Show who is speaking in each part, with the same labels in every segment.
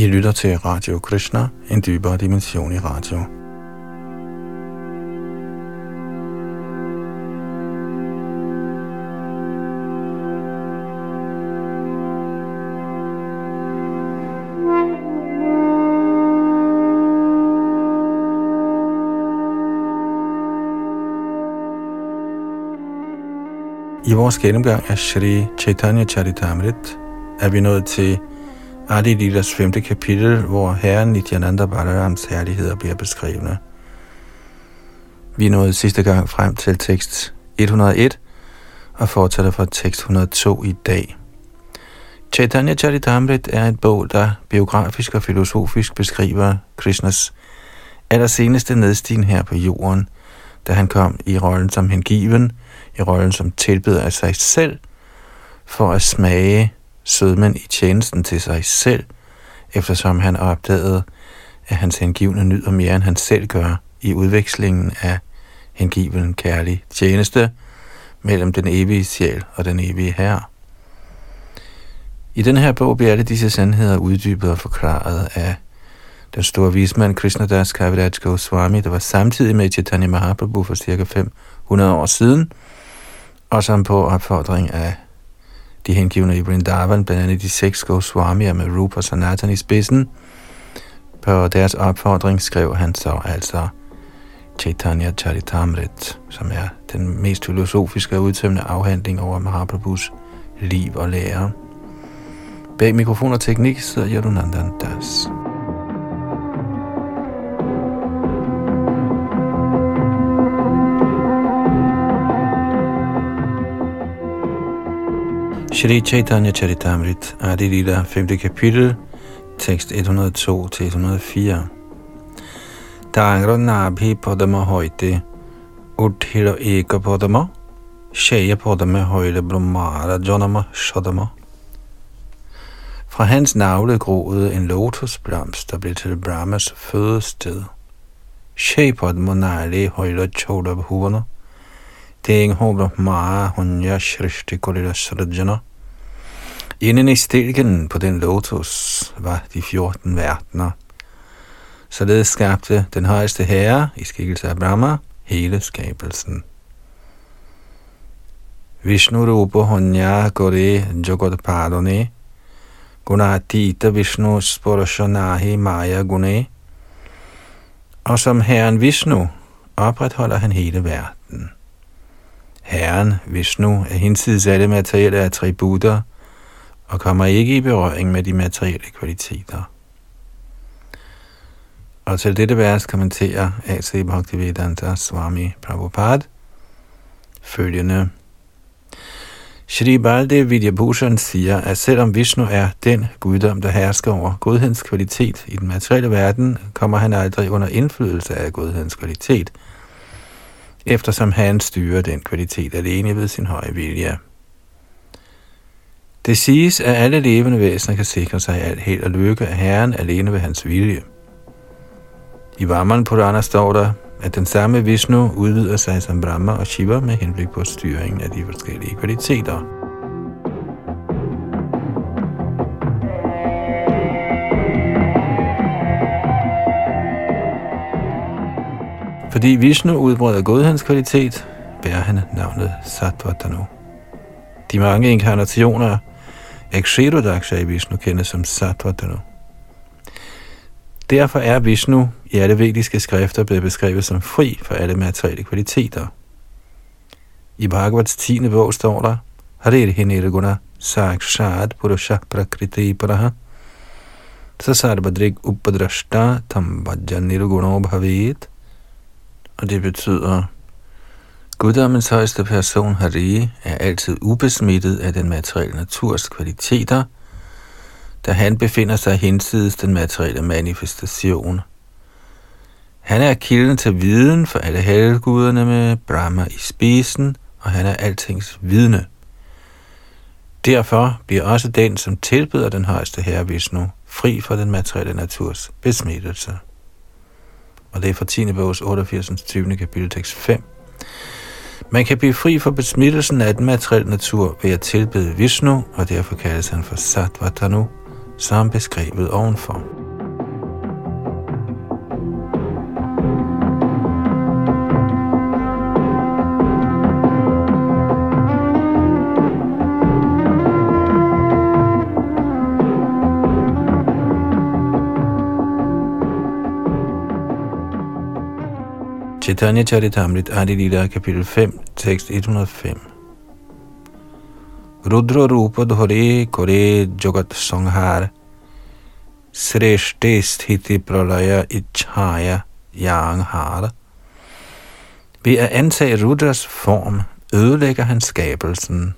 Speaker 1: I lytter til Radio Krishna, en dybere dimension i radio. I vores gennemgang af Sri Chaitanya Charitamrit er vi nået til Adi Lilas 5. kapitel, hvor herren Nityananda Balarams herligheder bliver beskrevne. Vi nåede sidste gang frem til tekst 101 og fortsætter fra tekst 102 i dag. Chaitanya Charitamrit er en bog, der biografisk og filosofisk beskriver Krishnas allerseneste nedstigen her på jorden, da han kom i rollen som hengiven, i rollen som tilbeder af sig selv, for at smage sødmen i tjenesten til sig selv, eftersom han opdagede, at hans hengivne nyder mere, end han selv gør i udvekslingen af hengiven kærlig tjeneste mellem den evige sjæl og den evige herre. I den her bog bliver alle disse sandheder uddybet og forklaret af den store vismand Krishnadas Kaviraj Goswami, der var samtidig med Chaitanya Mahaprabhu for cirka 500 år siden, og som på opfordring af de hengivne i Vrindavan, blandt andet de seks Goswamier med Rupa Sanatan i spidsen. På deres opfordring skrev han så altså Chaitanya Charitamrit, som er den mest filosofiske og udtømmende afhandling over Mahaprabhus liv og lære. Bag mikrofon og teknik sidder Yadunandan Das. Shri Chaitanya Charitamrit, Adi Lila, 5. kapitel, tekst 102-104. Tangra nabhi Padma højte, Uthira eka Padma, Shaya padama højle brahmara janama shadama. Fra hans navle groede en lotusblomst, der blev til Brahmas fødested. Shaya padma nali højle choda bhuvana, Ting maa hunya shrishti Kulila srajana. Inden i stilken på den lotus var de 14 verdener. Således skabte den højeste herre i skikkelse af Brahma hele skabelsen. Vishnu Rupa Hunya Gore Jagat Padone Gunatita Vishnu Sporashanahi Maya Gune Og som herren Vishnu opretholder han hele verden. Herren Vishnu er hinsides alle materielle attributter og kommer ikke i berøring med de materielle kvaliteter. Og til dette vers kommenterer A.C. Bhaktivedanta Swami Prabhupada følgende. Shri Baldev Vidyabhushan siger, at selvom Vishnu er den guddom, der hersker over godhedens kvalitet i den materielle verden, kommer han aldrig under indflydelse af godhedens kvalitet, eftersom han styrer den kvalitet alene ved sin høje vilje. Det siges, at alle levende væsener kan sikre sig alt held og lykke af Herren alene ved hans vilje. I Vaman Purana står der, at den samme Vishnu udvider sig som Brahma og Shiva med henblik på styringen af de forskellige kvaliteter. Fordi Vishnu udbreder godhedens kvalitet, bærer han navnet Sattvatanu. De mange inkarnationer Aksherudaksha i Vishnu kendes som Sattvatanu. Derfor er Vishnu i alle vediske skrifter blevet beskrevet som fri for alle materielle kvaliteter. I Bhagavats 10. bog står der, Harir Hinirguna Sakshat Purusha Prakriti Paraha Sasarbadrik Upadrashta Tambhajan Nirguno Bhavet og det betyder, Guddommens højeste person, Hari, er altid ubesmittet af den materielle naturs kvaliteter, da han befinder sig hinsides den materielle manifestation. Han er kilden til viden for alle helguderne med Brahma i spidsen, og han er altings vidne. Derfor bliver også den, som tilbyder den højeste herre Vishnu, fri for den materielle naturs besmittelse. Og det er fra 10. bogs 88. 20. kapitel tekst 5. Man kan blive fri for besmittelsen af den materielle natur ved at tilbede Vishnu, og derfor kaldes han for Satvatanu, som beskrevet ovenfor. Chaitanya Charitamrit Adi Lila kapitel 5, tekst 105. Rudra Rupa Dhore Kore Jogat Sanghar Sreshte Sthiti Pralaya Ichaya Yanghara Ved at antage Rudras form ødelægger han skabelsen.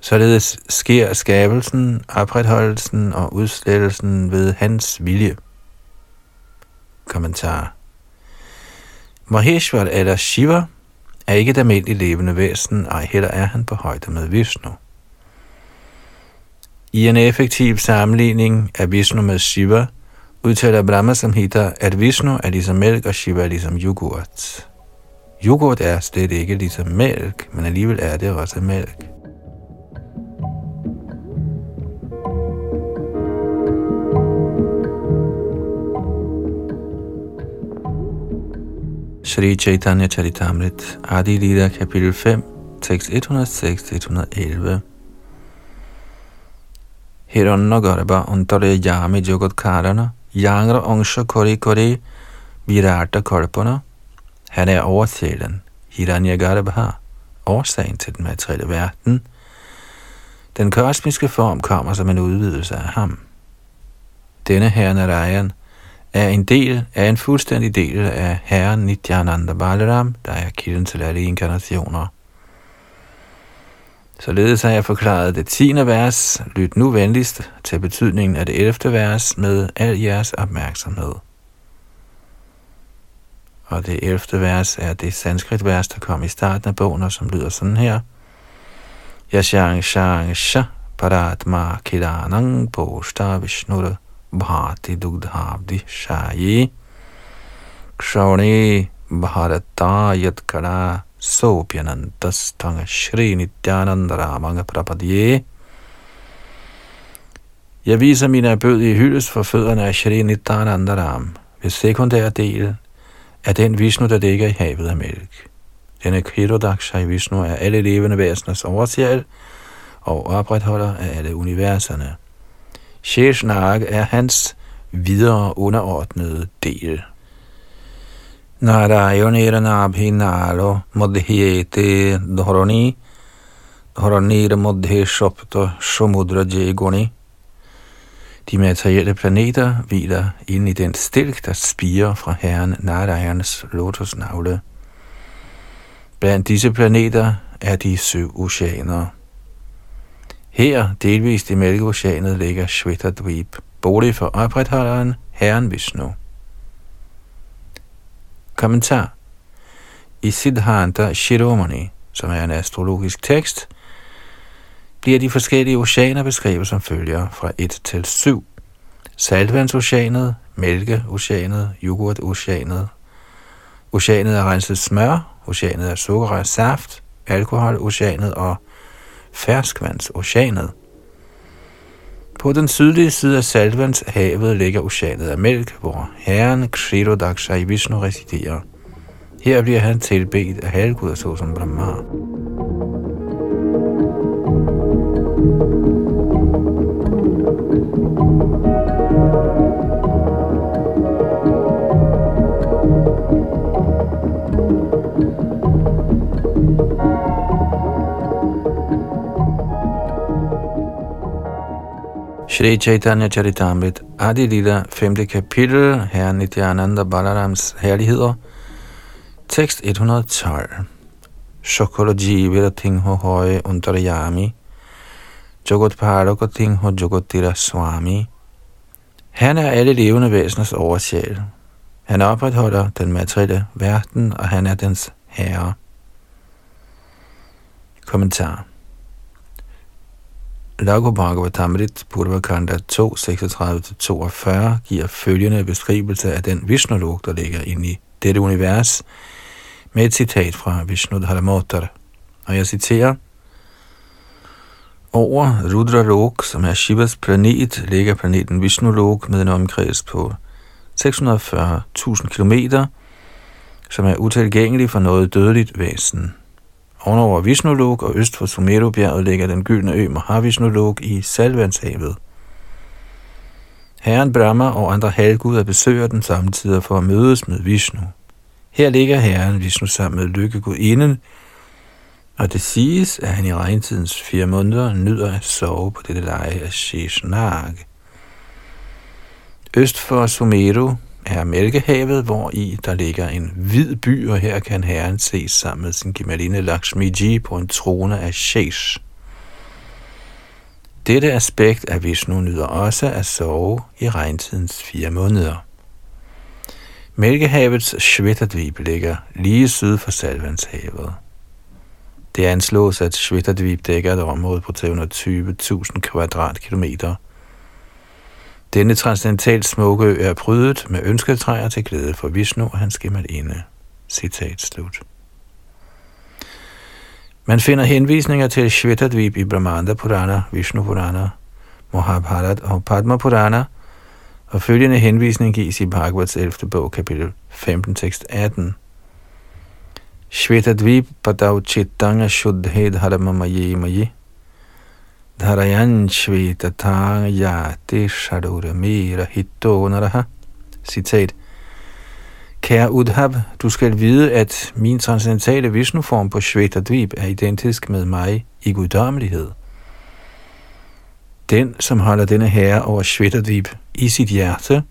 Speaker 1: Således sker skabelsen, opretholdelsen og udslettelsen ved hans vilje. Kommentar Maheshwar eller Shiva er ikke et almindeligt levende væsen, ej heller er han på højde med Vishnu. I en effektiv sammenligning af Vishnu med Shiva, udtaler Brahma Samhita, at Vishnu er ligesom mælk, og Shiva er ligesom yoghurt. Yoghurt er slet ikke ligesom mælk, men alligevel er det også mælk. Shri Chaitanya Charitamrit, Adi Lila, kapitel 5, tekst 106-111. Hiranna garba antare yami jogat karana, yangra angsha kori kori, virata kalpana. Han er oversælen, Hiranyagarbha, årsagen til den materielle verden. Den kosmiske form kommer som en udvidelse af ham. Denne herre Narayan er en del er en fuldstændig del af Herren Nityananda Balaram, der er kilden til alle inkarnationer. Således har jeg forklaret det 10. vers. Lyt nu venligst til betydningen af det 11. vers med al jeres opmærksomhed. Og det 11. vers er det sanskrit vers, der kom i starten af bogen, og som lyder sådan her. Yashang shang sha paratma kidanang poshta vishnura bhati dugdhabdi shayi kshavane bharata yatkara sopyanantastanga shri nityananda ramanga prapadye Jeg viser min bød i hyldes for fødderne af Shri Nityananda Ram, ved sekundær del af den Vishnu, der ligger i havet af mælk. Denne Krirodaksha i Vishnu er alle levende væseners oversjæl og opretholder af alle universerne. Sheshnag er hans videre underordnede del. Narayaniranaabhinalo madhyete dhorani dharanir madhye shopta shamudra jegoni. De materielle planeter hviler ind i den stilk, der spiger fra herren Narayans lotusnavle. Blandt disse planeter er de syv oceaner. Her, delvist i Mælkeoceanet, ligger Shvetadvip, bolig for opretholderen Herren Vishnu. Kommentar I Siddhanta Shiromani, som er en astrologisk tekst, bliver de forskellige oceaner beskrevet som følger fra 1 til 7. Saltvandsoceanet, Mælkeoceanet, Yoghurtoceanet, Oceanet af renset smør, Oceanet af sukker og saft, Alkoholoceanet og ferskvandsoceanet. På den sydlige side af saltvandshavet ligger oceanet af mælk, hvor herren Kshirodaksha i Vishnu residerer. Her bliver han tilbedt af halvguder såsom Brahma. Shri Chaitanya Charitamrit Adi Lila 5. kapitel Herre Nityananda Balarams herligheder Tekst 112 Shokoloji Viratingho Hoy Untarayami Jogot Parakotingho Jogotira Swami Han er alle levende væseners oversjæl. Han opretholder den materielle verden, og han er dens herre. Kommentar Lago Bhagavatamrit Purvakanda 2, 36-42 giver følgende beskrivelse af den Vishnulok, der ligger inde i dette univers, med et citat fra Vishnu Dharamotar. Og jeg citerer, Over Rudra Lok, som er Shivas planet, ligger planeten Vishnu Lok med en omkreds på 640.000 km, som er utilgængelig for noget dødeligt væsen. Ovenover Vishnu Lok og øst for Sumerubjerget ligger den gyldne ø Mahavishnulok i Salvandshavet. Herren Brahma og andre halvguder besøger den samtidig for at mødes med Vishnu. Her ligger herren Vishnu sammen med lykkegudinden, og det siges, at han i regntidens fire måneder nyder at sove på dette leje af Sheshnag. Øst for Sumeru er Mælkehavet, hvor i der ligger en hvid by, og her kan herren ses sammen med sin gemaline Lakshmiji på en trone af Shesh. Dette aspekt af Vishnu nyder også at sove i regntidens fire måneder. Mælkehavets Shvetadvip ligger lige syd for Salvandshavet. Det anslås, at Shvetadvip dækker et område på 320.000 kvadratkilometer. Denne transcendentalt smukke ø er prydet med ønsketræer til glæde for Vishnu og hans gemalinde. Citat slut. Man finder henvisninger til Shvetadvip i Brahmanda Purana, Vishnu Purana, Mahabharat og Padma Purana, og følgende henvisning gives i Bhagavats 11. bog, kapitel 15, tekst 18. Shvetadvip padav chittanga shuddhe dharmamaye maye dharayan shvetatang yate shadura mera hitto naraha. Citat. Kære Udhab, du skal vide, at min transcendentale Vishnu-form på Shvetadvip er identisk med mig i guddommelighed. Den, som holder denne herre over Shvetadvip i sit hjerte,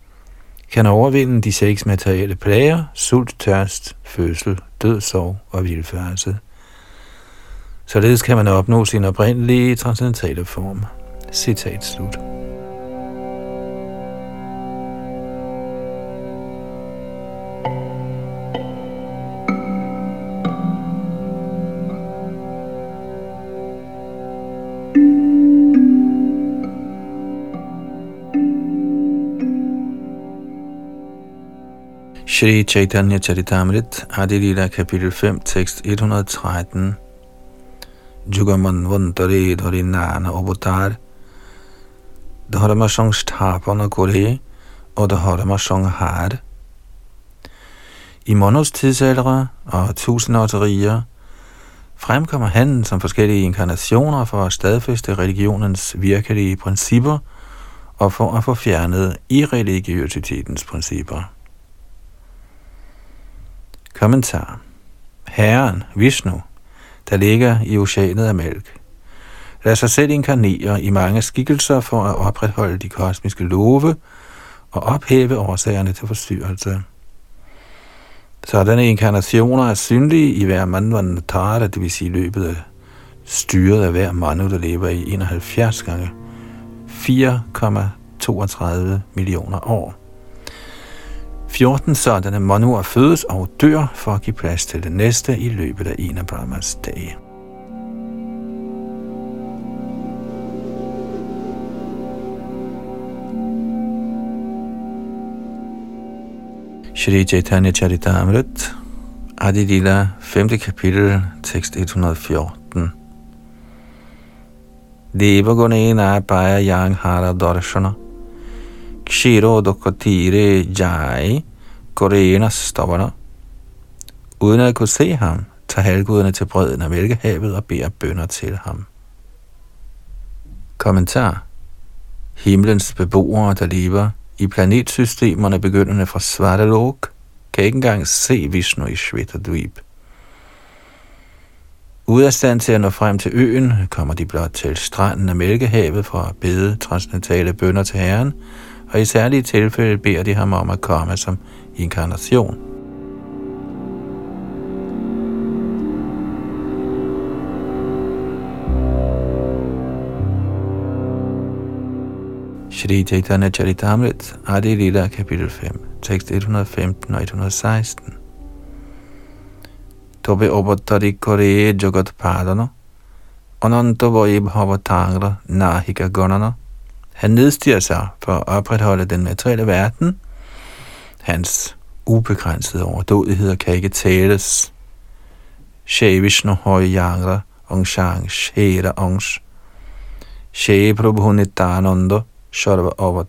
Speaker 1: kan overvinde de seks materielle plager, sult, tørst, fødsel, død, sorg og vildfærelse. Således kan man opnå sin oprindelige transcendentale form. Citat slut. Shri Chaitanya Charitamrit, Adi Lila, kapitel 5, tekst 113. Jugaman ধরে নান Avatar ধর্ম সংস্থাপন করে ও ধর্ম Sanghar. I Monos tidsalder og tusindårteriger fremkommer han som forskellige inkarnationer for at stadfæste religionens virkelige principper og for at få fjernet irreligiøsitetens principper. Kommentar. Herren, Vishnu, der ligger i oceanet af mælk, Lad sig selv inkarnere i mange skikkelser for at opretholde de kosmiske love og ophæve årsagerne til forstyrrelse. Sådanne inkarnationer er synlige i hver manvantara, det vil sige løbet af styret af hver manu, der lever i 71 gange 4,32 millioner år. 14 sådanne manuer fødes og dør for at give plads til det næste i løbet af en af Brahmas dage. Shri Chaitanya Charitamrit, Adi Lila, 5. kapitel, tekst 114. Deva Gunena Baya Yang Hara Darshana Shiro Dokotire Jai Koreaner stopper der. Uden at kunne se ham, tager halvguderne til bredden af mælkehavet og beder bønder til ham. Kommentar Himlens beboere, der lever i planetsystemerne begyndende fra Svartalok, kan ikke engang se Vishnu i Shvetadvip. Ude af stand til at nå frem til øen, kommer de blot til stranden af Mælkehavet for at bede transcendentale bønder til Herren, og i særlige tilfælde beder de ham om at komme som inkarnation. Shri Chaitanya Charitamrit, Adi Lila, kapitel 5, tekst 115 og 116. Tobe obatari kore jagat padana, ananta vaibhava tangra nahika gonano, han nedstiger sig for at opretholde den materielle verden. Hans ubegrænsede overdådigheder kan ikke tales. Shai Vishnu Hoy Yangra Ong Shang Shera Ongs. Shri Prabhu Nityananda Sharva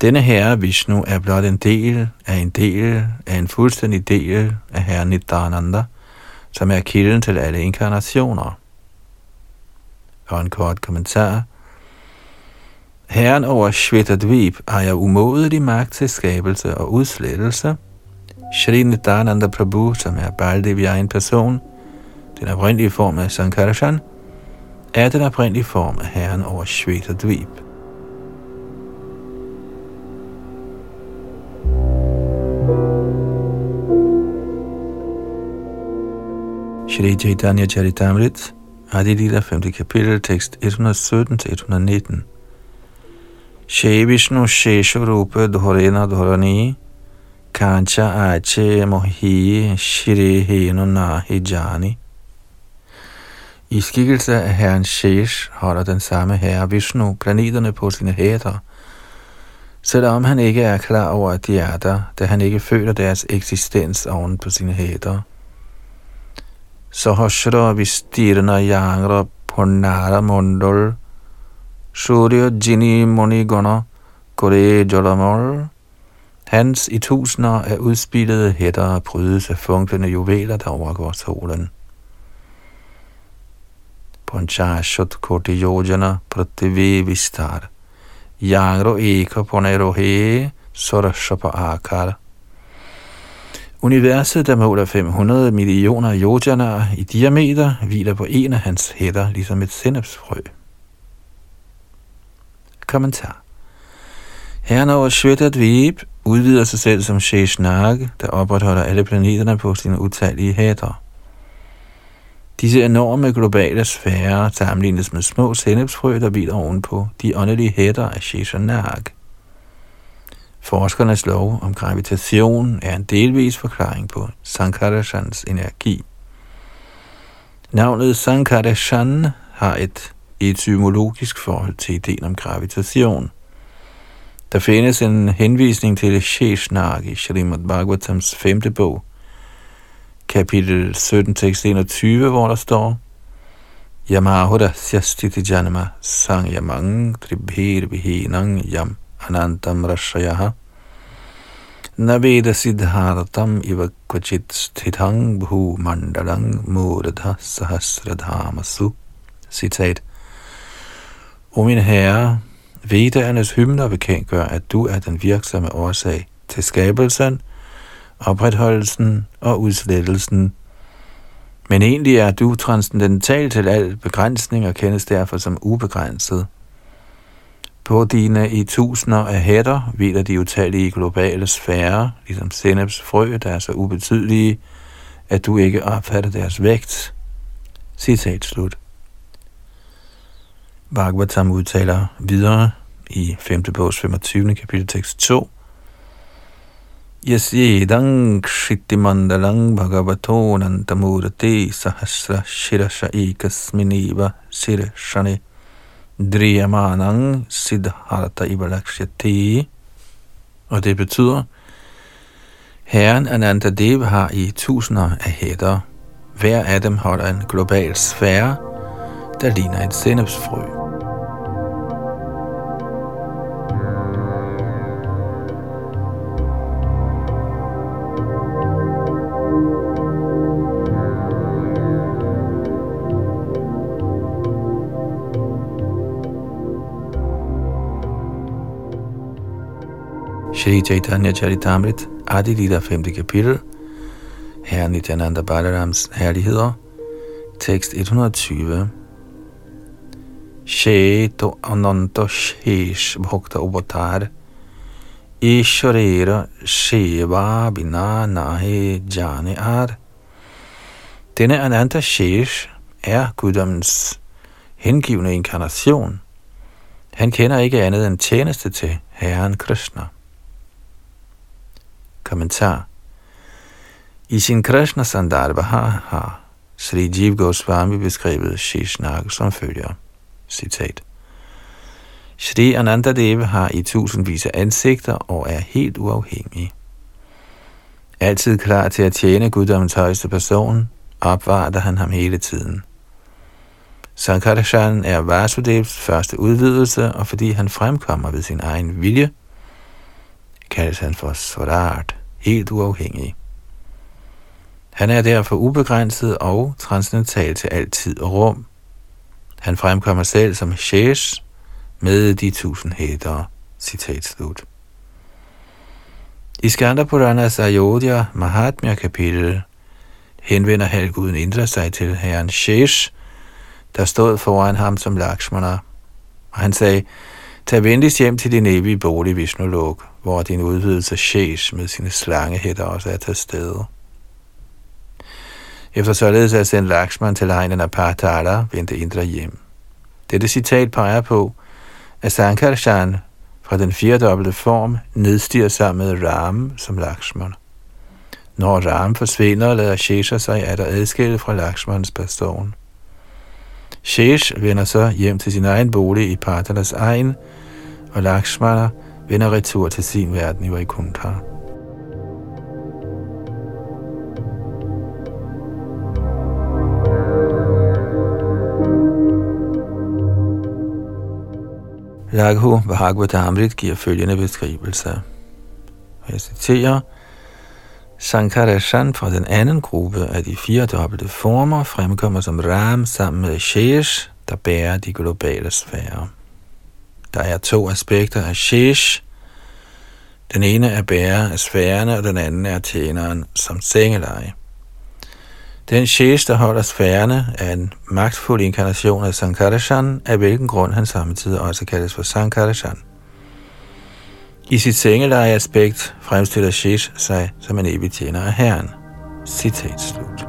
Speaker 1: Denne herre Vishnu er blot en del af en del af en fuldstændig del af herren Nityananda, som er kilden til alle inkarnationer. Og en kort kommentar. Herren over Shvetadvip jeg umådelig magt til skabelse og udslettelse. Shri Nityananda Prabhu, som er Baldev i egen person, den oprindelige form af Sankarshan, er den oprindelige form af Herren over Shvetadvip. Shri Chaitanya Charitamrit, Adilila 5. kapitel, tekst 117-119. Shri Vishnu Sheshu Rupa Dhorena Dhorani, Kancha Ache Mohi Shri Heno Nahi Jani. I skikkelse af herren Shesh holder den samme herre Vishnu planeterne på sine hæder, selvom han ikke er klar over, at de er der, da han ikke føler deres eksistens oven på sine hætter. vi Vistirna Yangra Purnara Mundal Surya Jini Moni Gona Kore Jolamol Hans i tusinder af udspillede hætter prydes af funklende juveler, der overgår solen. Panchashut Koti Yojana Prativi Vistar Yagro Eka Ponerohe Sorashapa Akar Universet, der måler 500 millioner yojaner i diameter, hviler på en af hans hætter, ligesom et sennepsfrø. Kommentar Herren over Shvetadvib udvider sig selv som Sheshnag, der opretholder alle planeterne på sine utallige hætter. Disse enorme globale sfærer sammenlignes med små sennepsfrø, der hviler ovenpå de åndelige hætter af Sheshanag. Forskernes lov om gravitation er en delvis forklaring på Sankarashans energi. Navnet Sankarashan har et etymologisk forhold til ideen om gravitation. Der findes en henvisning til Sheshnag i Srimad Bhagavatams femte bog, kapitel 17, tekst 21, hvor der står Yamahuda syastiti janama sang yamang tribhir vihinang yam anantam rashayaha Naveda siddhartam iva kvachit stithang bhu mandalang muradha sahasradhamasu. Citat. O min herre, Vedernes hymner bekendtgør, at du er den virksomme årsag til skabelsen, opretholdelsen og udslettelsen. Men egentlig er du transcendental til al begrænsning og kendes derfor som ubegrænset. På dine i tusinder af hætter hviler de utallige globale sfærer, ligesom Seneps frø, der er så ubetydelige, at du ikke opfatter deres vægt. Citat slut. Bhagavatam udtaler videre i 5. bogs 25. kapitel tekst 2. Yasyedang mandalang bhagavato nantamurati sahasra shirasha ekasminiva shane Driyamanang Siddhartha Ivalakshati. Og det betyder, Herren Anantadev har i tusinder af hætter. Hver af dem holder en global sfære, der ligner et sennepsfrø. Shri Chaitanya Charitamrit, Adi Lila 5. kapitel, Herren Nityananda Balarams herligheder, tekst 120. Sheto Ananta Shesh Bhakta Ubatar, Ishwarera Sheva Bina Nahe Jane Ar. Denne Ananta Shesh er guddommens hengivende inkarnation. Han kender ikke andet end tjeneste til Herren Krishna. Kommentar I sin Krishna Sandarbha har Sri Jiv Goswami beskrevet Shishnag som følger. Citat. Shri Anandadev har i tusindvis af ansigter og er helt uafhængig. Altid klar til at tjene guddommens højeste person, opvarter han ham hele tiden. Sankarshan er Vasudevs første udvidelse, og fordi han fremkommer ved sin egen vilje, kaldes han for Svarat, helt uafhængig. Han er derfor ubegrænset og transcendental til al tid og rum. Han fremkommer selv som Shesh med de tusind hætter. Citat slut. I Skandapuranas Ayodhya Mahatmya kapitel henvender halvguden Indra sig til herren Shesh, der stod foran ham som Lakshmana. Og han sagde, tag venligst hjem til din evige bolig Vishnulok, hvor din udvidelse Shesh med sine slangehætter også er til stede. Efter således at sende Lakshman til egnen af Partala, vendte Indra hjem. Dette citat peger på, at Sankarshan fra den firedobbelte form nedstiger sammen med Ram som Lakshman. Når Ram forsvinder, lader Shesha sig at adskille fra Lakshmans person. Shesh vender så hjem til sin egen bolig i Partalas egen, og Lakshmana vender retur til sin verden i Vaikuntha. Laghu Bhagavatamrit giver følgende beskrivelse. Jeg citerer, Sankarashan fra den anden gruppe af de fire dobbelte former fremkommer som Ram sammen med Shesh, der bærer de globale sfærer. Der er to aspekter af Shesh. Den ene er bærer af sfærerne, og den anden er tjeneren som sengeleje. Den Shesh, der holder sfærene, er en magtfuld inkarnation af Sankarashan, af hvilken grund han samtidig også kaldes for Sankarashan. I sit sengeleje aspekt fremstiller Shish sig som en evig tjener af Herren. Citat slut.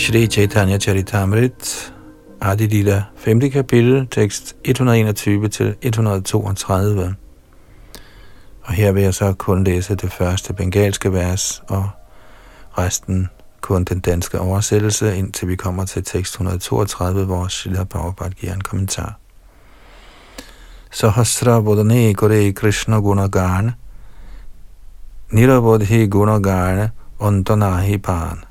Speaker 1: Shri Chaitanya Charitamrit Adi Lila, 5. kapitel, tekst 121 til 132. Og her vil jeg så kun læse det første bengalske vers, og resten kun den danske oversættelse, indtil vi kommer til tekst 132, hvor Shila Prabhupada giver en kommentar. Sahasra Bodhane Kore Krishna Gunagan Nirabodhi Gunagan Ondanahi Pan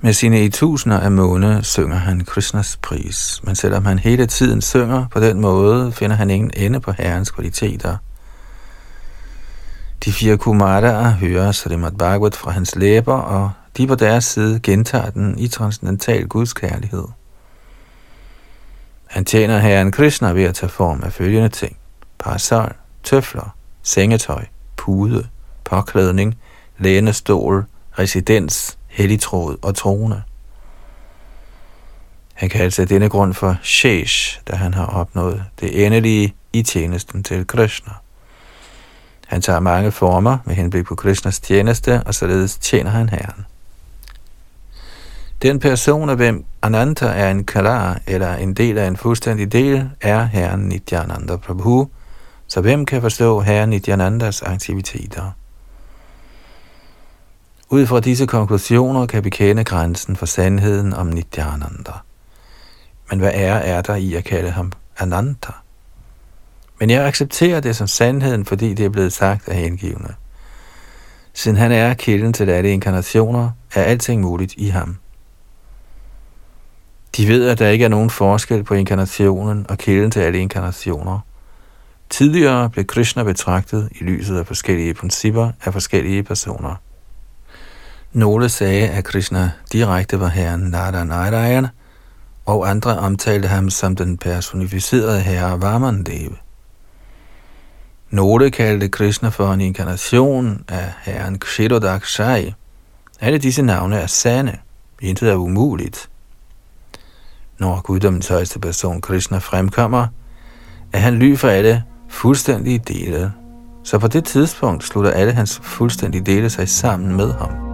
Speaker 1: med sine i tusinder af måneder synger han Krishnas pris, men selvom han hele tiden synger på den måde, finder han ingen ende på herrens kvaliteter. De fire kumaraer hører Srimad Bhagavat fra hans læber, og de på deres side gentager den i transcendental gudskærlighed. Han tjener herren Krishna ved at tage form af følgende ting. Parasol, tøfler, sengetøj, pude, påklædning, lænestol, residens, helligtroet og troende. Han kaldes af denne grund for Shesh, da han har opnået det endelige i tjenesten til Krishna. Han tager mange former med henblik på Krishnas tjeneste, og således tjener han Herren. Den person, af hvem Ananta er en kalar eller en del af en fuldstændig del, er Herren Nityananda Prabhu, så hvem kan forstå Herren Nityanandas aktiviteter? Ud fra disse konklusioner kan vi kende grænsen for sandheden om Nityananda. Men hvad er er der i at kalde ham Ananta? Men jeg accepterer det som sandheden, fordi det er blevet sagt af hengivne. Siden han er kilden til alle inkarnationer, er alting muligt i ham. De ved, at der ikke er nogen forskel på inkarnationen og kilden til alle inkarnationer. Tidligere blev Krishna betragtet i lyset af forskellige principper af forskellige personer. Nogle sagde, at Krishna direkte var herren Narayana, og andre omtalte ham som den personificerede herre Vamandeva. Nogle kaldte Krishna for en inkarnation af herren Kshirodakshai. Alle disse navne er sande. Intet er umuligt. Når guddommens højeste person Krishna fremkommer, er han ly for alle fuldstændige dele. Så på det tidspunkt slutter alle hans fuldstændige dele sig sammen med ham.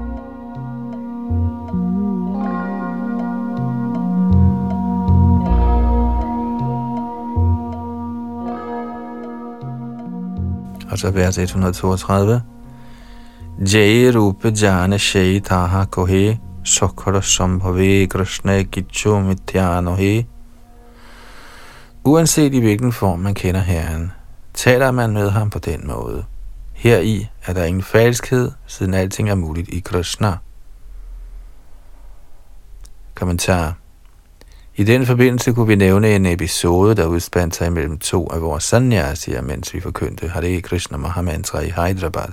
Speaker 1: Altså vers 132. Jai Rupa Jana Shai Taha Kohe Sokhara Sambhave Krishna Gicho mithyanohe. Uanset i hvilken form man kender Herren, taler man med ham på den måde. Heri er der ingen falskhed, siden alting er muligt i Krishna. Kommentar i den forbindelse kunne vi nævne en episode, der udspandt sig mellem to af vores sanyasier, mens vi forkyndte Hare Krishna Mahamantra i Hyderabad.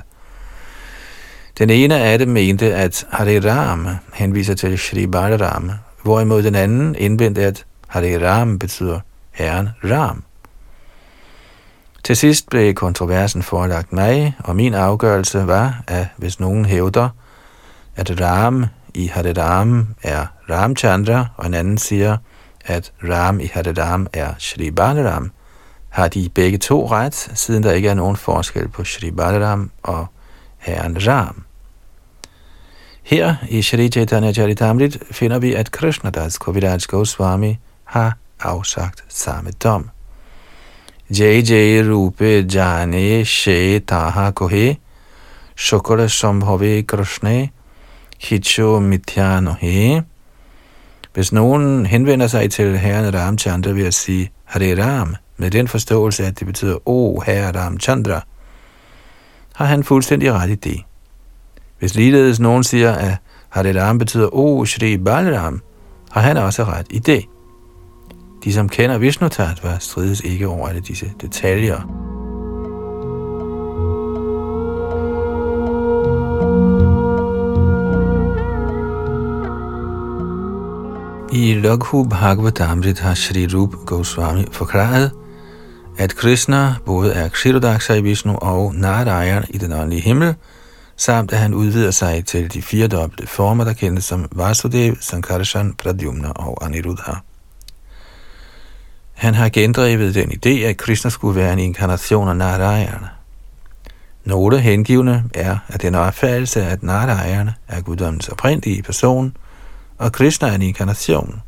Speaker 1: Den ene af dem mente, at Hare Ram henviser til Shri Balaram, hvorimod den anden indvendte, at Hare Ram betyder Herren Ram. Til sidst blev kontroversen forelagt mig, og min afgørelse var, at hvis nogen hævder, at Ram i Hare Ram er Ramchandra, og en anden siger, at Ram i Hare er Shri Balaram, har de begge to ret, siden der ikke er nogen forskel på Shri Balaram og Herren Ram. Her i Shri Chaitanya Charitamrit finder vi, at Krishnadas Kaviraj Goswami har afsagt samme dom. Jai Jai Rupe Jane She Taha Kohe Shukra Sambhave Krishne Hicho Mithyano He hvis nogen henvender sig til herren Ramchandra ved at sige Hare Ram, med den forståelse, at det betyder O herre Ramchandra, har han fuldstændig ret i det. Hvis ligeledes nogen siger, at Hare Ram betyder O Shri Balaram, har han også ret i det. De, som kender Vishnu Tattva, strides ikke over alle disse detaljer. I Laghu Bhagavatamrita Shri Rup Goswami forklarede, at Krishna både er Kshirodaksa i Vishnu og Narayan i den åndelige himmel, samt at han udvider sig til de fire dobbelte former, der kendes som Vasudev, Sankarshan, Pradyumna og Aniruddha. Han har gendrevet den idé, at Krishna skulle være en inkarnation af Narayan. Nogle hengivne er, at den opfattelse, at Narayan er guddommens oprindelige person, og Krishna er en inkarnation.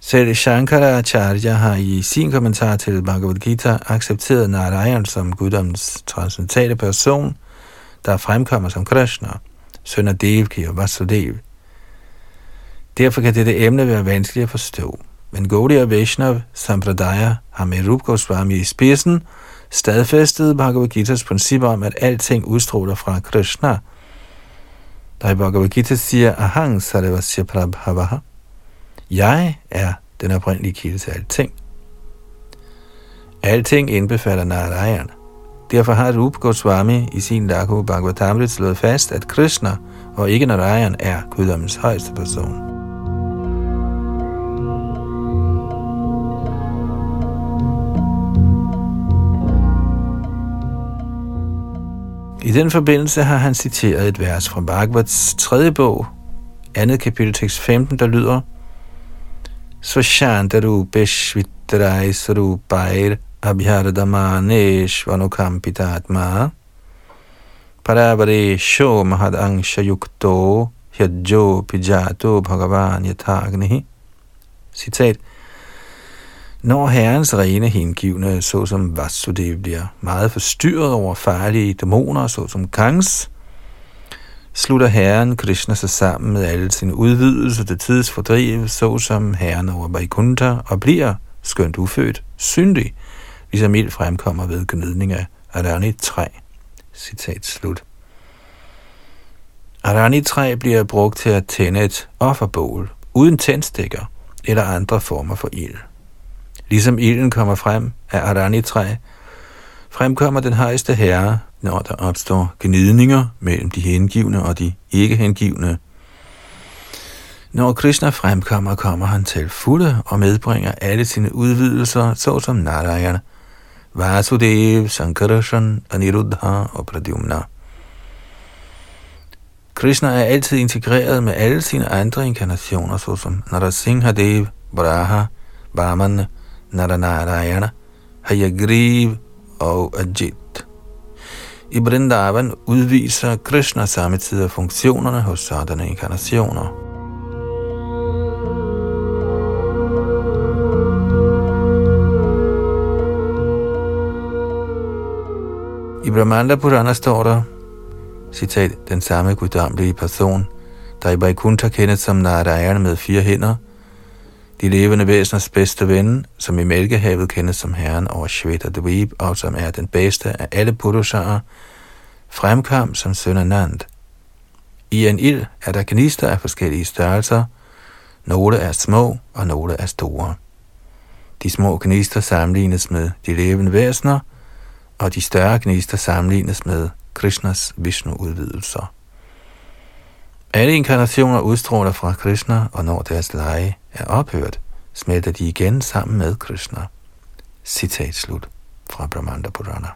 Speaker 1: Selv Acharya har i sin kommentar til Bhagavad Gita accepteret Narayan som guddommens transcendentale person, der fremkommer som Krishna, søn af Devki og Vasudev. Derfor kan dette emne være vanskeligt at forstå. Men Gaudiya Vaishnav Sampradaya har med Rup Goswami i spidsen stadfæstet Bhagavad Gita's princip om, at alting udstråler fra Krishna. Der i Bhagavad Gita siger, Ahang Sarvasya Prabhavaha. Jeg er den oprindelige kilde til alting. Alting indbefatter Narayan. Derfor har Rup Goswami i sin Lakhu Bhagavatamrit slået fast, at Krishna og ikke Narayan er guddommens højeste person. I den forbindelse har han citeret et vers fra Bhagavats tredje bog, andet kapitel tekst 15, der lyder Svashantaru Beshvitrai Sarupair Abhyardamanesh Vanukampitatma Parabare Sho Mahad Angsha Yukto Hyadjo Pijato Bhagavan Yatagnihi Citat når herrens rene hengivne, såsom Vasudev, bliver meget forstyrret over farlige dæmoner, såsom Kangs, slutter herren Krishna sig sammen med alle sine udvidelser til tidsfordriv, såsom herren over Vaikuntha, og bliver, skønt ufødt, syndig, ligesom ild fremkommer ved gnidning af Arani træ. Citat slut. Arani træ bliver brugt til at tænde et offerbål, uden tændstikker eller andre former for ild. Ligesom ilden kommer frem af Arani-træ, fremkommer den højeste herre, når der opstår gnidninger mellem de hengivne og de ikke hengivne. Når Krishna fremkommer, kommer han til fulde og medbringer alle sine udvidelser, såsom Narayana, Vasudev, Sankarshan, Aniruddha og Pradyumna. Krishna er altid integreret med alle sine andre inkarnationer, såsom Narasimhadev, Braha, Vamana, Naranarayana, Hayagriv og Ajit. I Brindavan udviser Krishna samtidig funktionerne hos sådanne inkarnationer. I Brahmanda Purana står der, citat, den samme guddommelige person, der i Vaikuntha kendes som Narayana med fire hænder, de levende væseners bedste ven, som i Mælkehavet kendes som herren over Shveta Dweeb, og som er den bedste af alle Purusharer, fremkom som søn af Nand. I en ild er der gnister af forskellige størrelser. Nogle er små, og nogle er store. De små gnister sammenlignes med de levende væsener, og de større gnister sammenlignes med Krishnas Vishnu-udvidelser. Alle inkarnationer udstråler fra Krishna, og når deres leje er ophørt, smelter de igen sammen med Krishna. Citat slut fra Brahmanda Purana.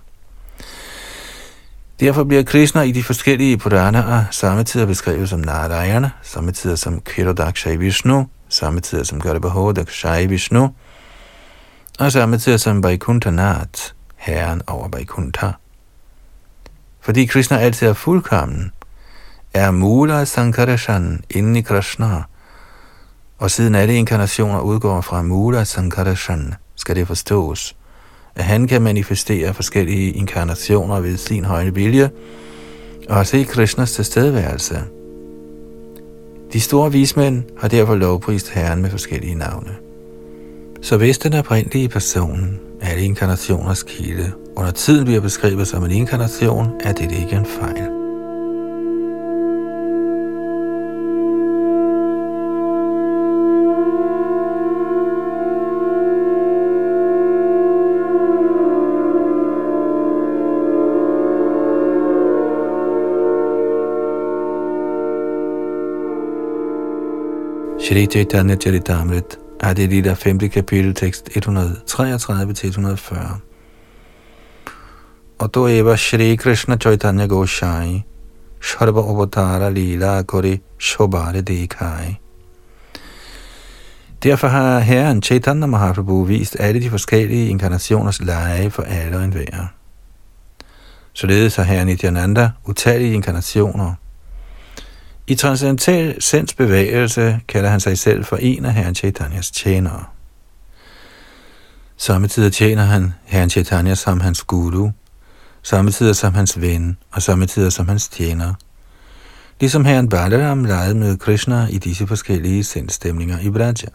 Speaker 1: Derfor bliver Krishna i de forskellige Puranaer samtidig beskrevet som Narayana, samtidig som Kirodakshay Vishnu, samtidig som Garbhodakshay Vishnu, og samtidig som Vaikuntha Nath, herren over Vaikuntha. Fordi Krishna altid er fuldkommen, er Mula Sankarashan inde i Krishna, og siden alle inkarnationer udgår fra Mula Sankarashan, skal det forstås, at han kan manifestere forskellige inkarnationer ved sin højne vilje, og se Krishnas tilstedeværelse. De store vismænd har derfor lovprist Herren med forskellige navne. Så hvis den oprindelige person, alle inkarnationers kilde, under tiden bliver beskrevet som en inkarnation, er det ikke en fejl. Shri Chaitanya Charitamrit, Adi Lila 5. kapitel, tekst 133-140. Og då Eva Shri Krishna Chaitanya Goshai, Sharva Avatara Lila Kori Shobhare Dekai. Derfor har Herren Chaitanya Mahaprabhu vist alle de forskellige inkarnationers lege for alle og enhver. Således har Herren Nityananda utallige inkarnationer – i transcendental sindsbevægelse kalder han sig selv for en af Herren Chaitanyas tjenere. Samtidig tjener han Herren Chaitanya som hans guru, samtidig som hans ven og samtidig som hans tjener. Ligesom Herren Balaram legede med Krishna i disse forskellige sindstemninger i Braja.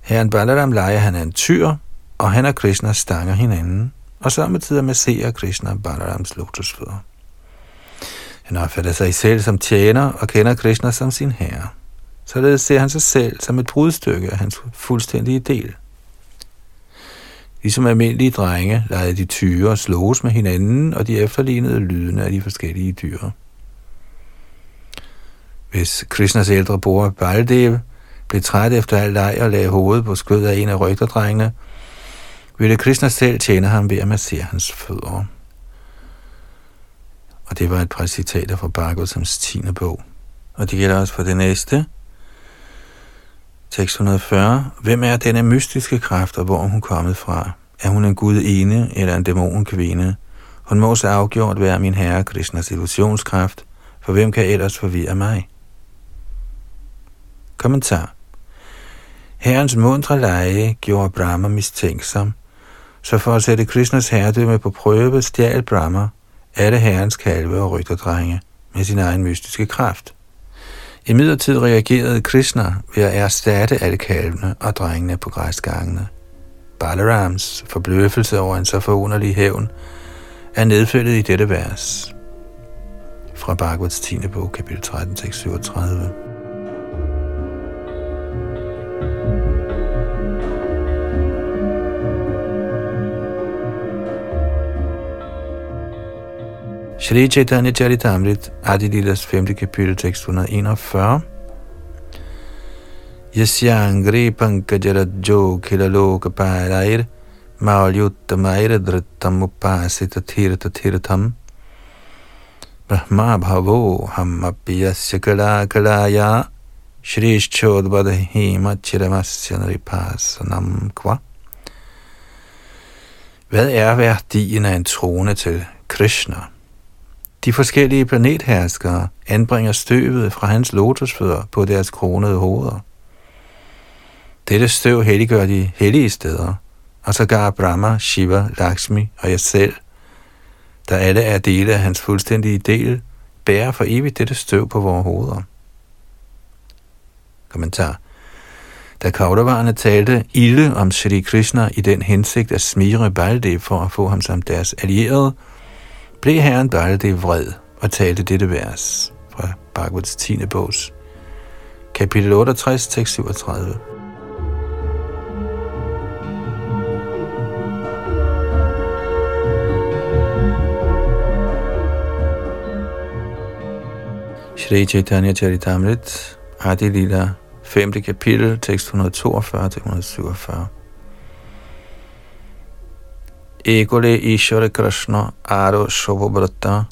Speaker 1: Herren Balaram leger han en tyr, og han og Krishna stanger hinanden, og samtidig masserer Krishna Balarams lotusfødder. Han opfatter sig selv som tjener og kender Krishna som sin herre. Således ser han sig selv som et brudstykke af hans fuldstændige del. Ligesom almindelige drenge legede de tyre og sloges med hinanden, og de efterlignede lydene af de forskellige dyr. Hvis Krishnas ældre bror Baldev blev træt efter al leg og lagde hovedet på skødet af en af rygterdrengene, ville Krishna selv tjene ham ved at massere hans fødder. Og det var et par citater fra Bhagavatams 10. bog. Og det gælder også for det næste. Tekst 140. Hvem er denne mystiske kraft, og hvor er hun kommet fra? Er hun en gud ene eller en dæmonkvinde? Hun må så afgjort være min herre Krishnas illusionskraft, for hvem kan ellers forvirre mig? Kommentar. Herrens mundre leje gjorde Brahma mistænksom, så for at sætte Krishnas herredømme på prøve, stjal Brahma alle herrens kalve og rytterdrenge med sin egen mystiske kraft. I midlertid reagerede Krishna ved at erstatte alle kalvene og drengene på græsgangene. Balarams forbløffelse over en så forunderlig hævn er nedfældet i dette vers fra Bhagavats 10. bog, kapitel 13, tekst 37. Shri Chaitanya Charitamrit, Adilidas 5. kapitel, tekst 141. Yasyangri pankajarajo khilaloka parair maulyuttamair drittam upasita tirta tirtam brahma bhavo hammapiyasya kala kalaya shrishchodvadahima chiramasya naripasanam kva. Hvad er værdien af en trone til Krishna? De forskellige planetherskere anbringer støvet fra hans lotusfødder på deres kronede hoveder. Dette støv helliggør de hellige steder, og så gar Brahma, Shiva, Lakshmi og jeg selv der alle er dele af hans fuldstændige del, bærer for evigt dette støv på vores hoveder. Kommentar. Da Kaudavarerne talte ilde om Sri Krishna i den hensigt at smire Baldev for at få ham som deres allierede, blev herren Baldev vred og talte dette vers fra Bhagavats 10. bogs, kapitel 68, tekst 37. Shri Chaitanya Charitamrit, Adi Lila, 5. kapitel, tekst 142-147. Egole Ishvara Krishna Aro Shobhabrata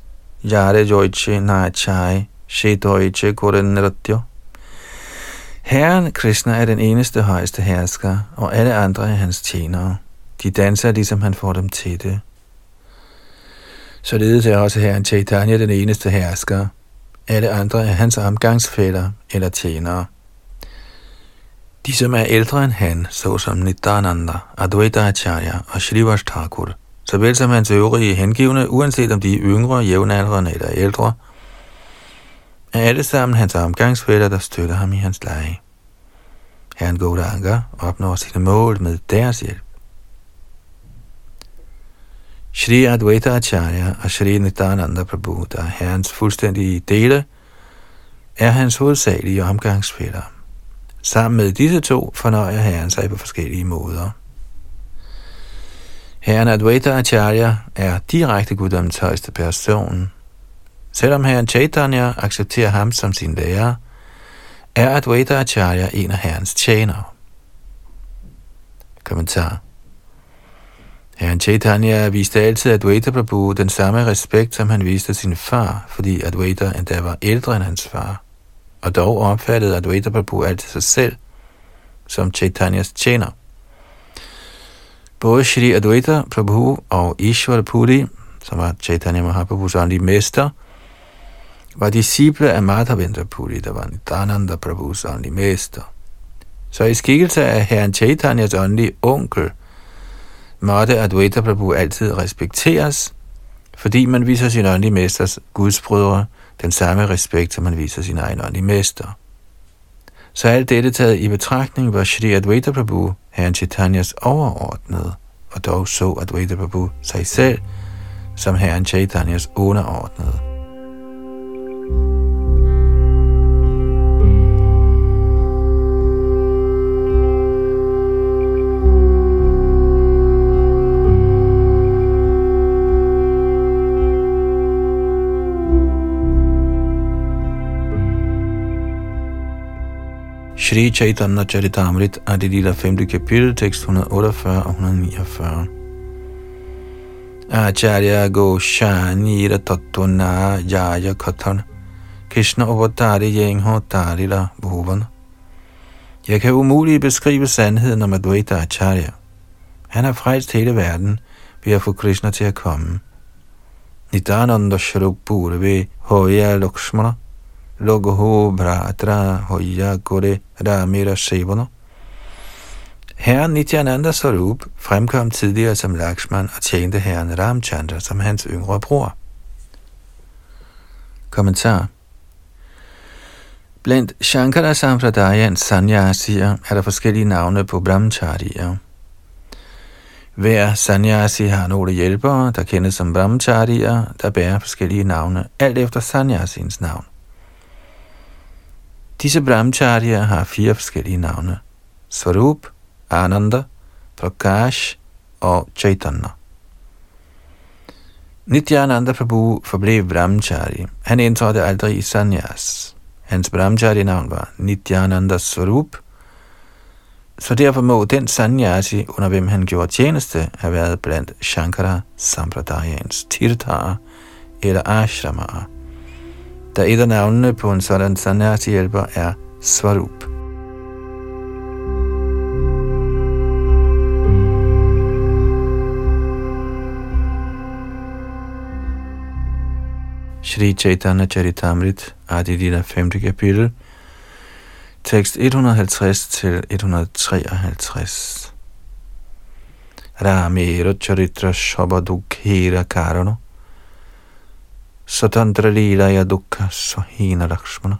Speaker 1: Jare Joiche Nachai Shetoiche Korenratyo Herren Krishna er den eneste højeste hersker, og alle andre er hans tjenere. De danser, ligesom han får dem til det. Således er også Herren Chaitanya den eneste hersker, alle andre er hans omgangsfælder eller tjenere. De, som er ældre end han, såsom Nityananda, Advaita Acharya og Shrivas Thakur, såvel som hans øvrige hengivne, uanset om de er yngre, jævnaldrende eller ældre, er alle sammen hans omgangsfælder, der støtter ham i hans leje. Herren Gauranga opnår sine mål med deres hjælp. Shri Advaita Acharya og Shri Nityananda Prabhu, der er herrens fuldstændige dele, er hans hovedsagelige omgangsfælder. Sammen med disse to fornøjer herren sig på forskellige måder. Herren Advaita Acharya er direkte guddommens højeste person. Selvom herren Chaitanya accepterer ham som sin lærer, er Advaita Acharya en af herrens tjenere. Kommentar Herren Chaitanya viste altid Advaita Prabhu den samme respekt, som han viste sin far, fordi Advaita endda var ældre end hans far. Og dog opfattede Advaita Prabhu altid sig selv som Chaitanyas tjener. Både Shri Advaita Prabhu og Ishwar Puri, som var Chaitanya Mahaprabhus åndelige mester, var disciple af Madhavendra Puri, der var Nityananda Prabhus åndelige mester. Så i skikkelse af herren Chaitanyas åndelige onkel – måtte Advaita Prabhu altid respekteres, fordi man viser sin åndelige mesters gudsbrødre den samme respekt, som man viser sin egen åndelige mester. Så alt dette taget i betragtning var Shri Advaita Prabhu, herren Chaitanyas overordnede, og dog så Advaita Prabhu sig selv som herren Chaitanyas underordnede. Shri Chaitanya Charitamrit er det lille 5. kapitel, tekst 148 og 149. Acharya Goshanira Tattuna Jaya Kathan Krishna Avatari Yengho Tarila Bhuvan Jeg kan umuligt beskrive sandheden om Advaita Acharya. Han har frelst hele verden ved at få Krishna til at komme. Nidananda Shrup Purve Hoya Lakshmana Logoho Bratra Hoya Kore Ramira Sevana. Herren Nityananda Sarup fremkom tidligere som Lakshman og tjente herren Ramchandra som hans yngre bror. Kommentar Blandt Shankara Sampradayans sanyasier er der forskellige navne på brahmacharier. Hver sanyasi har nogle hjælpere, der kendes som brahmacharier, der bærer forskellige navne, alt efter sanyasins navn. Disse brahmacharya har fire forskellige navne. Svarup, Ananda, Prakash og Chaitanya. Nityananda Prabhu forblev brahmachari. Han indtrådte aldrig i sanyas. Hans brahmachari navn var Nityananda Svarup, så derfor må den sanyasi, under hvem han gjorde tjeneste, have været blandt Shankara Sampradayans tirthaer eller ashramaer da et af navnene på en sådan sannyasi-hjælper er Svarup. Shri Chaitanya Charitamrit, Adilila 5. kapitel, tekst 150 til 153. Rame Charitra Shabadukhira Karano Satantra Lilaya Dukkha Sahina Lakshmana.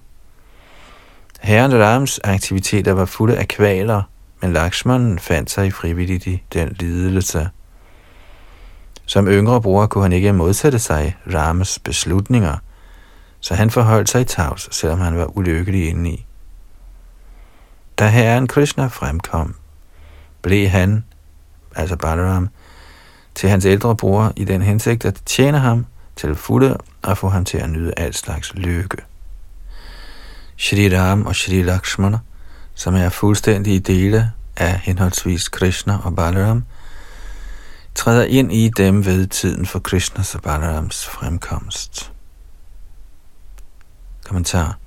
Speaker 1: Herren Rams aktiviteter var fulde af kvaler, men Lakshman fandt sig i frivilligt i den lidelse. Som yngre bror kunne han ikke modsætte sig Rams beslutninger, så han forholdt sig tavs, selvom han var ulykkelig indeni. Da herren Krishna fremkom, blev han, altså Balaram, til hans ældre bror i den hensigt at tjene ham til fulde og få ham til at nyde alt slags lykke. Shri Ram og Shri Lakshmana, som er fuldstændige dele af henholdsvis Krishna og Balaram, træder ind i dem ved tiden for Krishnas og Balarams fremkomst. Kommentar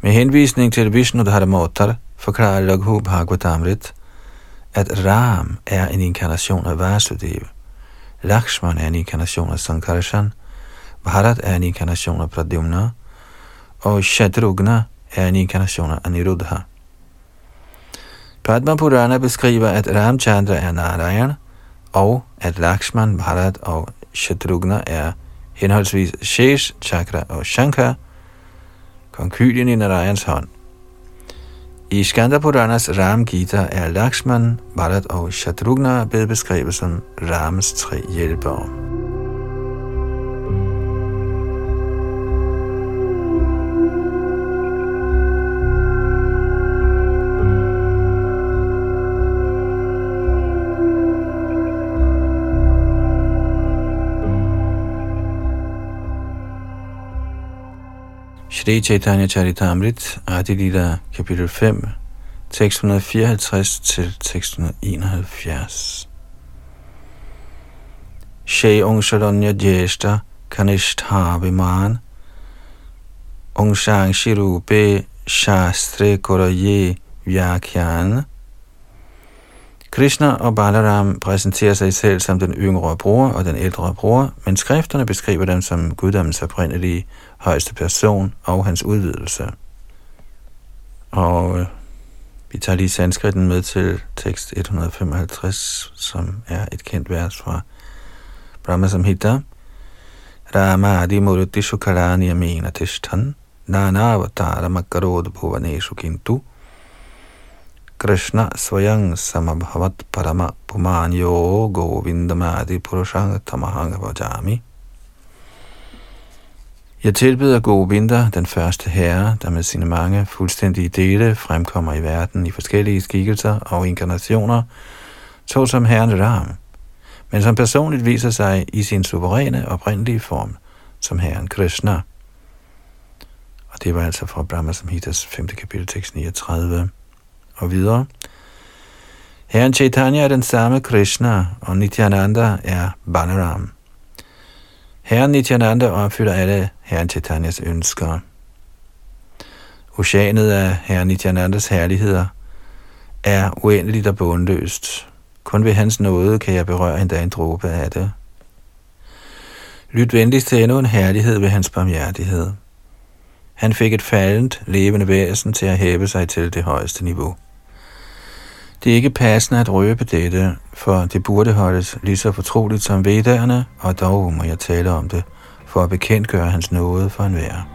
Speaker 1: Med henvisning til Vishnu Dharmotar forklarer Laghu Bhagavatamrit, at Ram er en inkarnation af Vasudeva, Lakshman er en inkarnation af Sankarshan, Bharat er en inkarnation af Pradyumna, og Shatrugna er en inkarnation af Aniruddha. Padma Purana beskriver, at Ramchandra er Narayan, og at Lakshman, Bharat og Shatrugna er henholdsvis Shesh, Chakra og Shankar, konkylien i Narayans hånd. I Skanda Puranas Ram Gita er Lakshman, Bharat og Shatrughna blevet beskrevet som Rams tre hjælpere. Shri Chaitanya Charitamrit, Adilita, kapitel 5, tekst 154 til tekst 171. Shai Ungsharanya Jeshta Kanishtha Viman Ungshang Shirupe Shastre Koraye Vyakhyan Krishna og Balaram præsenterer sig selv som den yngre bror og den ældre bror, men skrifterne beskriver dem som guddommens oprindelige højeste person og hans udvidelse. Og øh, vi tager lige sanskritten med til tekst 155, som er et kendt vers fra Brahma Samhita. Rama adi murti shukarani amena tishtan, nana avatara makarod bhuvaneshu kintu, Krishna svayang samabhavat parama pumanyo govindamadi purushang tamahanga vajami. Jeg tilbyder vinter, den første herre, der med sine mange fuldstændige dele fremkommer i verden i forskellige skikkelser og inkarnationer, såsom herren Ram, men som personligt viser sig i sin suveræne oprindelige form som herren Krishna. Og det var altså fra Brahma Samhitas 5. kapitel, tekst 39 og videre. Herren Chaitanya er den samme Krishna, og Nityananda er Balaram. Herren Nityananda opfylder alle Herren Chaitanyas ønsker. Oceanet af Herren Nityanandas herligheder er uendeligt og bundløst. Kun ved hans nåde kan jeg berøre endda en dråbe af det. Lyt venligst til endnu en herlighed ved hans barmhjertighed. Han fik et faldent, levende væsen til at hæve sig til det højeste niveau. Det er ikke passende at røbe dette, for det burde holdes lige så fortroligt som vedderne, og dog må jeg tale om det, for at bekendtgøre hans nåde for enhver.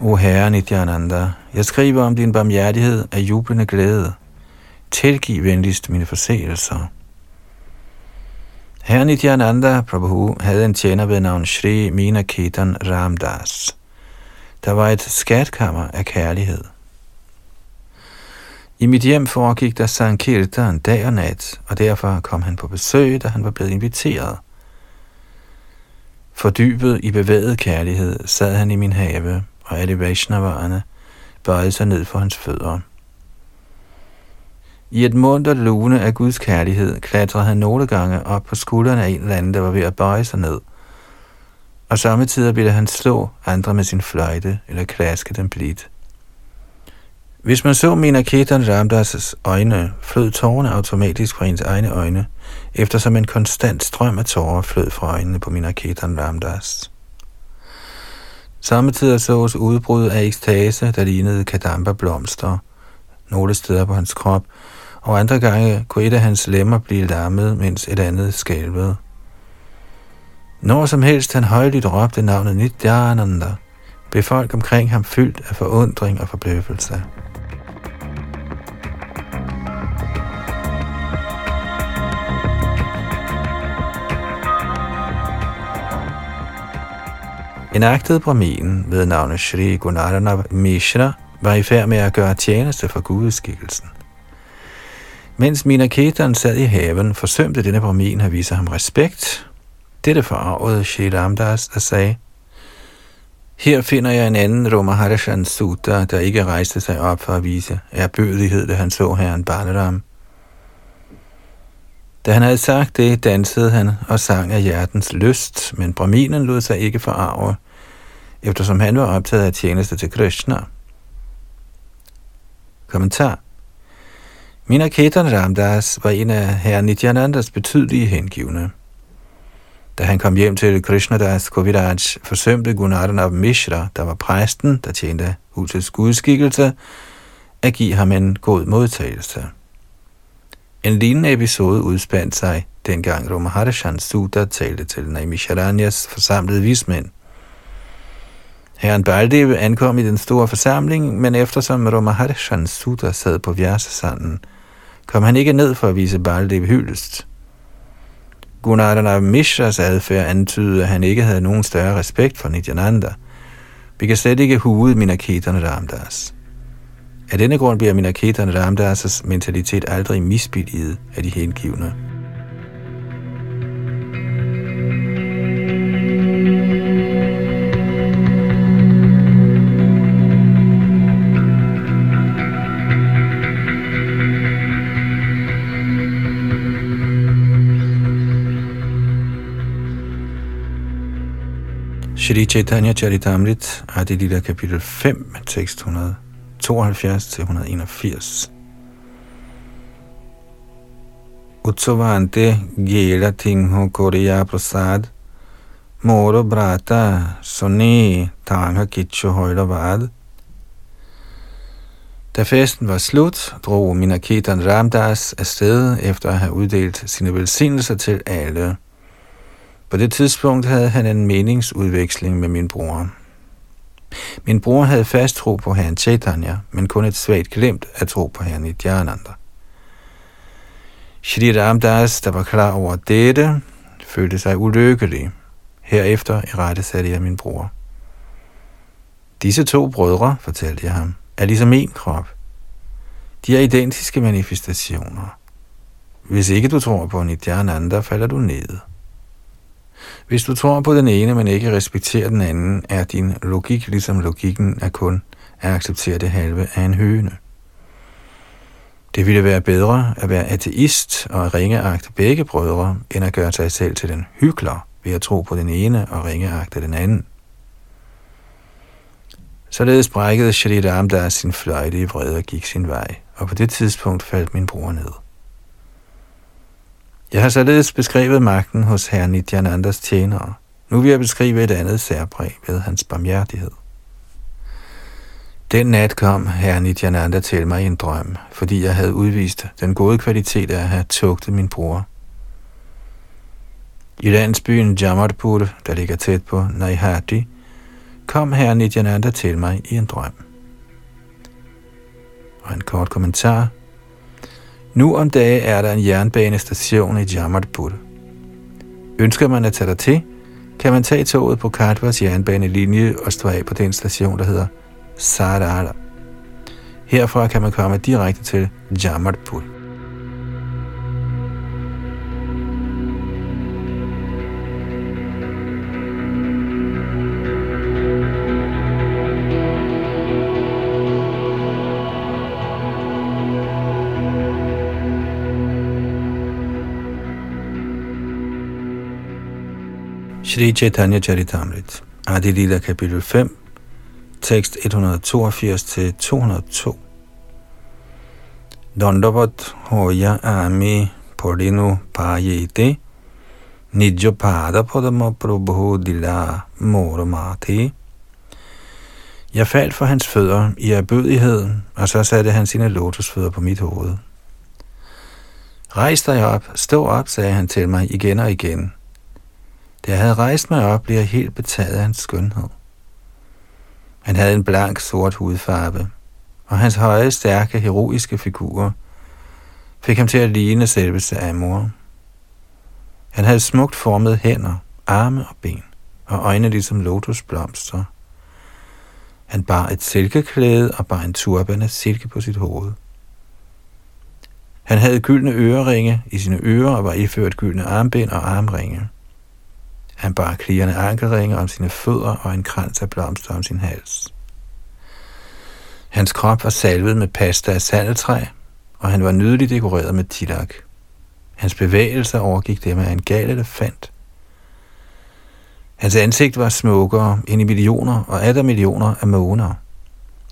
Speaker 1: O Herre Nityananda, jeg skriver om din barmhjertighed af jublende glæde. Tilgiv venligst mine forseelser. Herren Nityananda Prabhu havde en tjener ved navn Shri Mina Ketan Ramdas. Der var et skatkammer af kærlighed. I mit hjem foregik der Sankirtan dag og nat, og derfor kom han på besøg, da han var blevet inviteret. Fordybet i bevæget kærlighed sad han i min have, og alle Vaishnavarerne bøjede sig ned for hans fødder. I et mundt lune af Guds kærlighed klatrede han nogle gange op på skuldrene af en eller anden, der var ved at bøje sig ned. Og samtidig ville han slå andre med sin fløjte eller klaske dem blidt. Hvis man så Mina Ketan Ramdas' øjne, flød tårerne automatisk fra ens egne øjne, eftersom en konstant strøm af tårer flød fra øjnene på Mina Ketan Ramdas. Samtidig sås udbrud af ekstase, der lignede kadamberblomster nogle steder på hans krop, og andre gange kunne et af hans lemmer blive lammet, mens et andet skælvede. Når som helst han højligt råbte navnet Nityananda, blev folk omkring ham fyldt af forundring og forbløffelse. En agtet brahmin ved navnet Shri Gunaranav Mishra var i færd med at gøre tjeneste for gudeskikkelsen. Mens Minaketan sad i haven, forsømte denne brahmin at vise ham respekt. Dette forarvede Shri Ramdas, der sagde, her finder jeg en anden Romaharishan Sutta, der ikke rejste sig op for at vise erbødighed, da han så herren Balaram. Da han havde sagt det, dansede han og sang af hjertens lyst, men Brahminen lod sig ikke forarve, eftersom han var optaget af tjeneste til Krishna. Kommentar Mina Ketan Ramdas var en af herre Nityanandas betydelige hengivne. Da han kom hjem til Krishnadas Koviraj, forsømte Gunaranab Mishra, der var præsten, der tjente husets gudskikkelse, at give ham en god modtagelse. En lignende episode udspandt sig, dengang Ramaharshan Sutta talte til Naimisharanyas forsamlede vismænd. Herren Baldev ankom i den store forsamling, men eftersom Ramaharshan Sutta sad på Vyasasanden, kom han ikke ned for at vise Baldev hyldest. Gunardana Mishras adfærd antydede, at han ikke havde nogen større respekt for Nityananda. Vi kan slet ikke hude Minaketerne Ramdas. Af denne grund bliver Minaketerne Ramdas' mentalitet aldrig misbilliget af de hengivne. Shri Chaitanya Charitamrit, Adi Lila kapitel 5, tekst 172-181. Utsovante Gela Tingho Korea Prasad Moro Brata Sone Tanga Kitcho Højlavad Da festen var slut, drog Minaketan Ramdas afsted efter at have uddelt sine velsignelser til alle. På det tidspunkt havde han en meningsudveksling med min bror. Min bror havde fast tro på herren Chaitanya, men kun et svagt glemt at tro på herren Nityananda. Shri Ramdas, der var klar over dette, følte sig ulykkelig. Herefter i rette satte jeg min bror. Disse to brødre, fortalte jeg ham, er ligesom en krop. De er identiske manifestationer. Hvis ikke du tror på Nityananda, falder du ned. Hvis du tror på den ene, men ikke respekterer den anden, er din logik ligesom logikken af kun at acceptere det halve af en høne. Det ville være bedre at være ateist og at ringeagte begge brødre, end at gøre sig selv til den hyggelig ved at tro på den ene og ringeagte den anden. Således brækkede Shalit Amdas sin fløjte i vrede og gik sin vej, og på det tidspunkt faldt min bror ned. Jeg har således beskrevet magten hos herre Nityanandas tjenere. Nu vil jeg beskrive et andet særpræg ved hans barmhjertighed. Den nat kom herre Nityananda til mig i en drøm, fordi jeg havde udvist den gode kvalitet af at have tugtet min bror. I landsbyen Jamadpur, der ligger tæt på Naihati, kom herre Nityananda til mig i en drøm. Og en kort kommentar – nu om dage er der en jernbanestation i Jamadpur. Ønsker man at tage der til, kan man tage toget på Katwas jernbanelinje og stå af på den station, der hedder Sarada. Herfra kan man komme direkte til Jamadpur. Shri Chaitanya Charitamrit, Adi Lila kapitel 5, tekst 182-202. Dondavat hoya ami porinu payete, nidjo pada padama prabhu dila moramati, Jeg faldt for hans fødder i erbødighed, og så satte han sine lotusfødder på mit hoved. Rejs dig op, stå op, sagde han til mig igen og igen. Da jeg havde rejst mig op, blev jeg helt betaget af hans skønhed. Han havde en blank, sort hudfarve, og hans høje, stærke, heroiske figur fik ham til at ligne selveste Amor. Han havde smukt formede hænder, arme og ben, og øjne ligesom lotusblomster. Han bar et silkeklæde og bar en turban af silke på sit hoved. Han havde gyldne øreringe i sine ører og var iført gyldne armbind og armringe. Han bar klirrende ankelringe om sine fødder og en krans af blomster om sin hals. Hans krop var salvet med pasta af sandeltræ, og han var nydeligt dekoreret med tilak. Hans bevægelser overgik dem af en gal elefant. Hans ansigt var smukkere end i millioner og atter millioner af måner,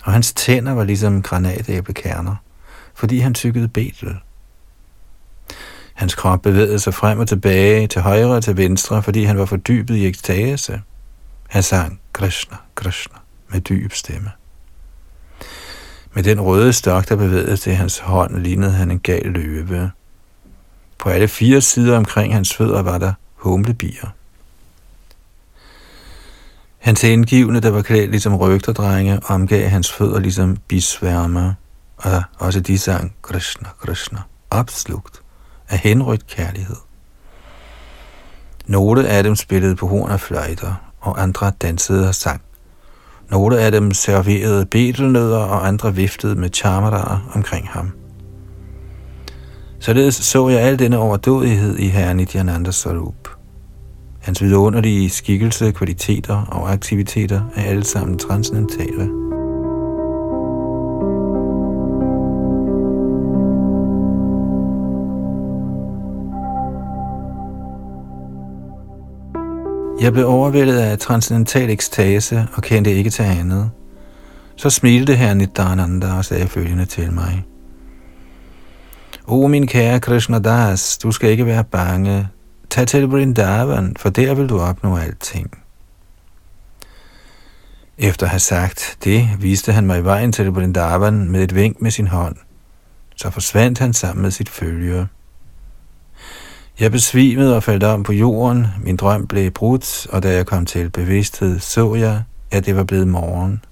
Speaker 1: og hans tænder var ligesom granatæblekerner, fordi han tykkede betel. Hans krop bevægede sig frem og tilbage, til højre og til venstre, fordi han var fordybet i ekstase. Han sang Krishna, Krishna med dyb stemme. Med den røde stok, der bevægede sig i hans hånd, lignede han en gal løve. På alle fire sider omkring hans fødder var der humlebier. Hans indgivende, der var klædt ligesom rygterdrenge, omgav hans fødder ligesom bisværmer, og også de sang Krishna, Krishna, opslugt af henrygt kærlighed. Nogle af dem spillede på horn og fløjter, og andre dansede og sang. Nogle af dem serverede betelnødder, og andre viftede med charmadarer omkring ham. Således så jeg al denne overdådighed i herren Nityananda Sarup. Hans vidunderlige skikkelse, kvaliteter og aktiviteter er alle sammen transcendentale. Jeg blev overvældet af transcendental ekstase og kendte ikke til andet. Så smilte herren Nidhananda og sagde følgende til mig. O min kære Krishna Das, du skal ikke være bange. Tag til Vrindavan, for der vil du opnå alting. Efter at have sagt det, viste han mig vejen til Vrindavan med et vink med sin hånd. Så forsvandt han sammen med sit følge. Jeg besvimede og faldt om på jorden, min drøm blev brudt, og da jeg kom til bevidsthed, så jeg, at det var blevet morgen.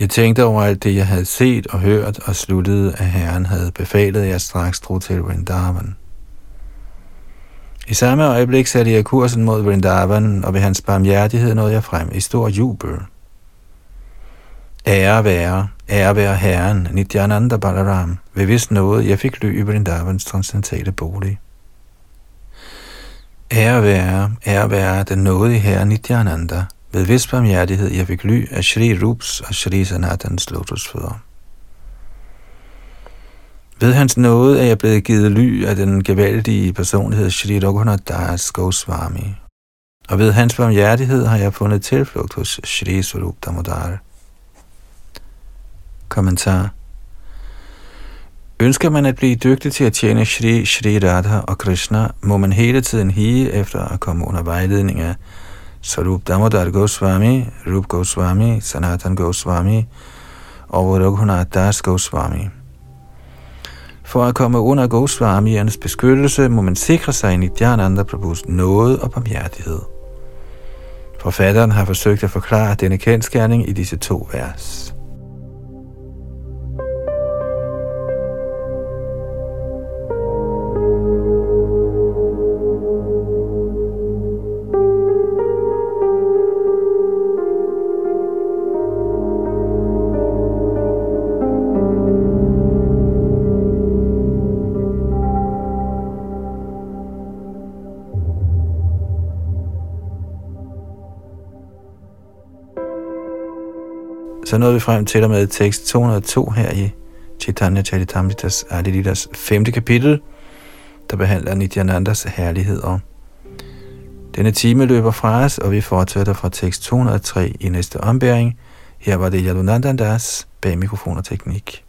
Speaker 1: Jeg tænkte over alt det, jeg havde set og hørt, og sluttede, at Herren havde befalet, at jeg straks drog til Vrindavan. I samme øjeblik satte jeg kursen mod Vrindavan, og ved hans barmhjertighed nåede jeg frem i stor jubel. Ære være, ære være Herren, Nityananda Balaram, ved vist noget, jeg fik ly i Vrindavans transcendentale bolig. Ære være, ære være den nådige Herre Nityananda, ved vis barmhjertighed jeg fik ly af Shri Rups og Shri Sanatans lotusfødder. Ved hans nåde er jeg blevet givet ly af den gevaldige personlighed Shri Raghunath Das Goswami. Og ved hans barmhjertighed har jeg fundet tilflugt hos Shri Swarup Damodar. Kommentar Ønsker man at blive dygtig til at tjene Shri, Shri Radha og Krishna, må man hele tiden hige efter at komme under vejledning af Sarup Damodar Goswami, Rup Goswami, Sanatan Goswami og Raghunath Das Goswami. For at komme under Goswamiernes beskyttelse, må man sikre sig i Nityananda Prabhus nåde og barmhjertighed. Forfatteren har forsøgt at forklare denne kendskærning i disse to vers. Så nåede vi frem til og med tekst 202 her i Chaitanya Charitamritas Adilidas 5. kapitel, der behandler Nityanandas herligheder. Denne time løber fra os, og vi fortsætter fra tekst 203 i næste ombæring. Her var det Yadunandandas bag mikrofon og teknik.